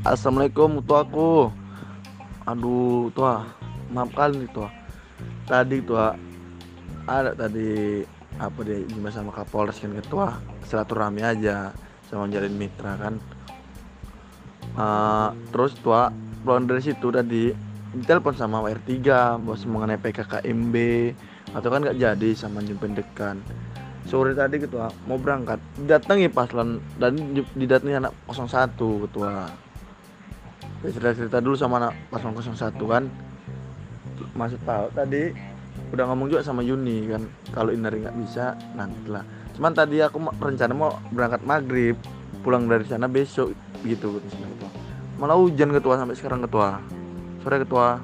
Assalamualaikum tua aku. Aduh tua, maaf kali nih tua. Tadi tua ada tadi apa dia jumpa sama Kapolres kan ketua silaturahmi aja sama jalin mitra kan. Uh, terus tua pulang dari situ tadi telepon sama WR3 bos mengenai PKKMB atau kan nggak jadi sama jumpen dekan sore tadi ketua mau berangkat datangi paslan dan didatangi anak 01 ketua cerita cerita dulu sama anak paslon 01 kan. Masuk tahu tadi udah ngomong juga sama Yuni kan kalau Inari nggak bisa nanti lah. Cuman tadi aku rencana mau berangkat maghrib pulang dari sana besok gitu ketua malah hujan ketua sampai sekarang ketua. Sore ketua